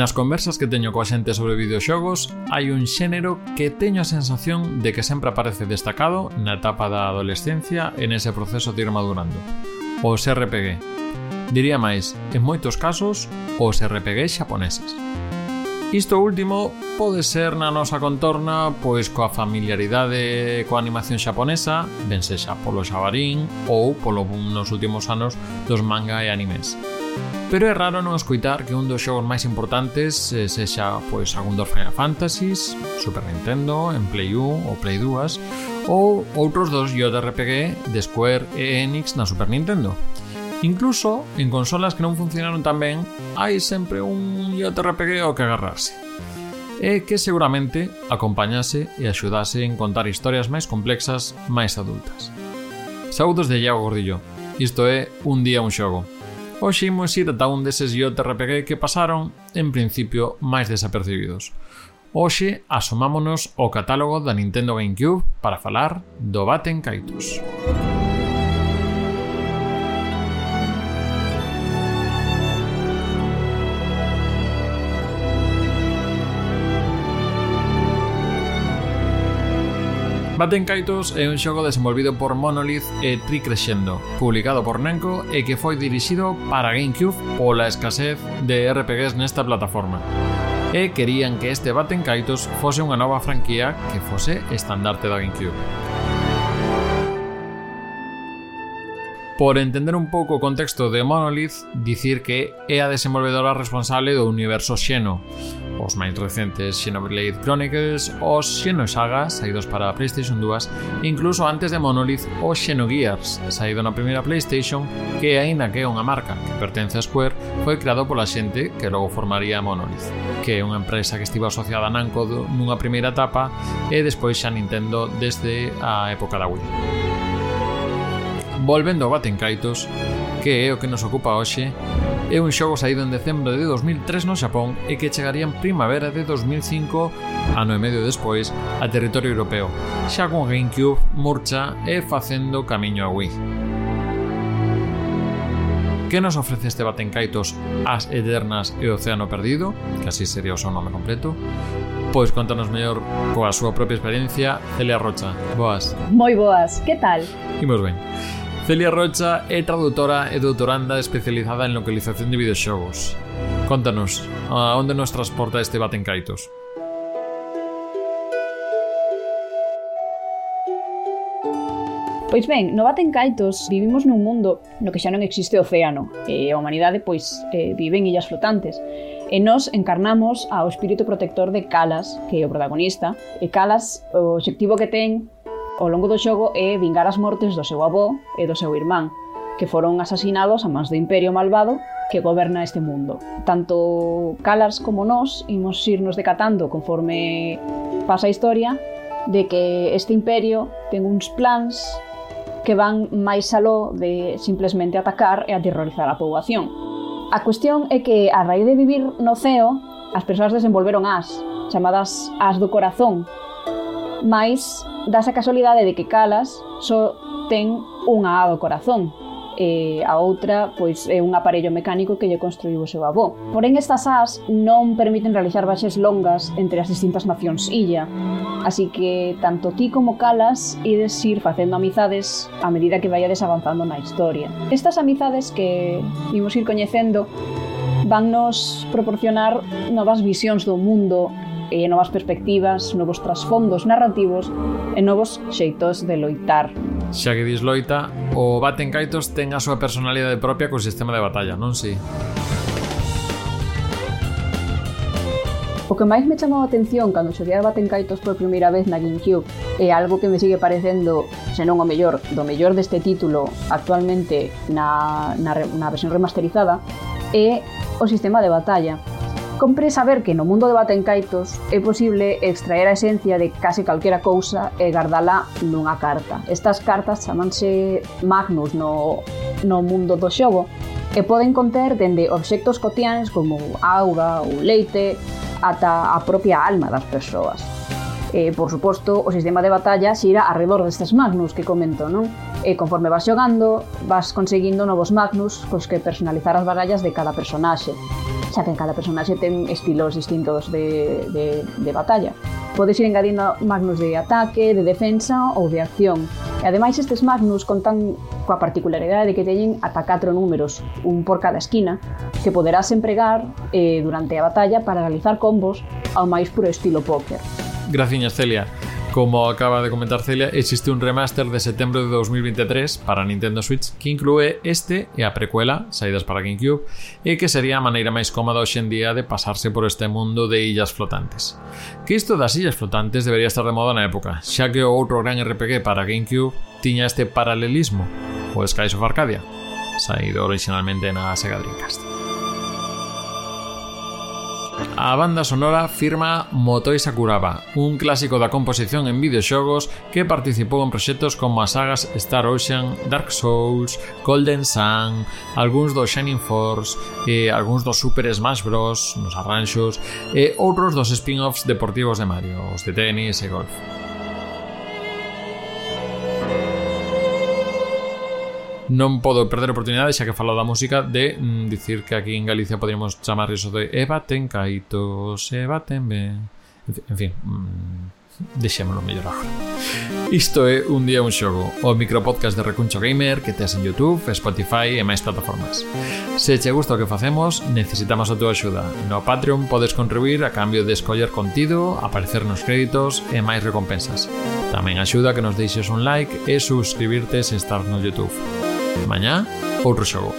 Nas conversas que teño coa xente sobre videoxogos, hai un xénero que teño a sensación de que sempre aparece destacado na etapa da adolescencia e nese proceso de ir madurando. Os RPG. Diría máis, en moitos casos, os RPG xaponeses. Isto último pode ser na nosa contorna pois coa familiaridade coa animación xaponesa, ben sexa polo xabarín ou polo boom nos últimos anos dos manga e animes. Pero é raro non escoitar que un dos xogos máis importantes eh, sexa pois algún dos Final Fantasies, Super Nintendo, en Play 1 ou Play 2, ou outros dos JRPG de Square e Enix na Super Nintendo. Incluso en consolas que non funcionaron tan ben, hai sempre un JRPG ao que agarrarse. E que seguramente acompañase e axudase en contar historias máis complexas, máis adultas. Saudos de Iago Gordillo. Isto é Un día un xogo. Hoxe imos ir ata un deses JRPG que pasaron, en principio, máis desapercibidos. Hoxe asomámonos ao catálogo da Nintendo Gamecube para falar do Baten Kaitos. Música Batten Kaitos é un xogo desenvolvido por Monolith e Tricrescendo, publicado por Namco e que foi dirixido para Gamecube pola escasez de RPGs nesta plataforma e querían que este Batten Kaitos fose unha nova franquía que fose estandarte da Gamecube. Por entender un pouco o contexto de Monolith, dicir que é a desenvolvedora responsable do universo Xeno, os máis recentes Xenoblade Chronicles ou Xenosaga, saídos para a PlayStation 2, incluso antes de Monolith ou Xenogears, saído na primeira PlayStation, que aínda que é unha marca que pertence a Square, foi creado pola xente que logo formaría Monolith, que é unha empresa que estiva asociada a Namco nunha primeira etapa e despois xa Nintendo desde a época da Wii. Volvendo ao Batencaitos, que é o que nos ocupa hoxe, É un xogo saído en decembro de 2003 no Xapón e que chegaría en primavera de 2005, ano e medio despois, a territorio europeo, xa con Gamecube, Murcha e facendo camiño a Wii. Que nos ofrece este Batencaitos As Eternas e Océano Perdido? Que así sería o seu nome completo. Pois contanos mellor coa súa propia experiencia, Celia Rocha. Boas. Moi boas, que tal? Imos ben. Celia Rocha é tradutora e doutoranda especializada en localización de videoxogos. Contanos, a onde nos transporta este Batencaitos? Pois ben, no Batencaitos vivimos nun mundo no que xa non existe océano e a humanidade pois eh, vive en illas flotantes e nós encarnamos ao espírito protector de Calas, que é o protagonista e Calas o obxectivo que ten ao longo do xogo é vingar as mortes do seu avó e do seu irmán, que foron asasinados a mans do Imperio Malvado que goberna este mundo. Tanto Calars como nós imos irnos decatando conforme pasa a historia de que este imperio ten uns plans que van máis aló de simplemente atacar e aterrorizar a poboación. A cuestión é que a raíz de vivir no ceo, as persoas desenvolveron as, chamadas as do corazón, máis dáse a casualidade de que Calas só ten unha A do corazón, e a outra pois é un aparello mecánico que lle construiu o seu avó. Porén, estas as non permiten realizar baixes longas entre as distintas nacións illa, así que tanto ti como Calas ides ir facendo amizades a medida que vaiades avanzando na historia. Estas amizades que imos ir coñecendo van nos proporcionar novas visións do mundo e novas perspectivas, novos trasfondos narrativos e novos xeitos de loitar. Xa que dis loita, o Baten Kaitos ten a súa personalidade propia co sistema de batalla, non si? O que máis me chamou a atención cando xoguei a Baten Kaitos por primeira vez na Gamecube é algo que me sigue parecendo, senón o mellor, do mellor deste título actualmente na, na, na versión remasterizada, é o sistema de batalla. Compre saber que no mundo de Batencaitos é posible extraer a esencia de case calquera cousa e guardala nunha carta. Estas cartas chamanse magnus no, no mundo do xogo e poden conter dende obxectos cotiáns como auga ou leite ata a propia alma das persoas. E, por suposto, o sistema de batalla xira arredor destes magnus que comento, non? E conforme vas xogando, vas conseguindo novos magnus cos que personalizar as barallas de cada personaxe xa que en cada personaxe ten estilos distintos de, de, de batalla. Podes ir engadindo magnus de ataque, de defensa ou de acción. E ademais estes magnus contan coa particularidade de que teñen ata 4 números, un por cada esquina, que poderás empregar eh, durante a batalla para realizar combos ao máis puro estilo póker. Graciñas, Celia. Como acaba de comentar Celia, existe un remaster de setembro de 2023 para Nintendo Switch que inclúe este e a precuela, saídas para GameCube, e que sería a maneira máis cómoda hoxe en día de pasarse por este mundo de illas flotantes. Que isto das illas flotantes debería estar de moda na época, xa que o outro gran RPG para GameCube tiña este paralelismo, o Skies of Arcadia, saído originalmente na Sega Dreamcast. A banda sonora firma Motoi Sakuraba, un clásico da composición en videoxogos que participou en proxectos como as sagas Star Ocean, Dark Souls, Golden Sun, algúns do Shining Force, e algúns do Super Smash Bros nos arranxos e outros dos spin-offs deportivos de Mario, os de tenis e golf. non podo perder a oportunidade, xa que falo da música, de mm, dicir que aquí en Galicia poderíamos chamar iso de Eva ten caitos, Eva ten ben... En fin, mm, deixémolo mellor agora. Isto é Un Día Un Xogo, o micropodcast de Recuncho Gamer que tes en Youtube, Spotify e máis plataformas. Se che gusta o que facemos, necesitamos a túa axuda. No Patreon podes contribuir a cambio de escoller contido, aparecer nos créditos e máis recompensas. Tamén axuda que nos deixes un like e suscribirte se estás no Youtube. Mañá, outro xogo.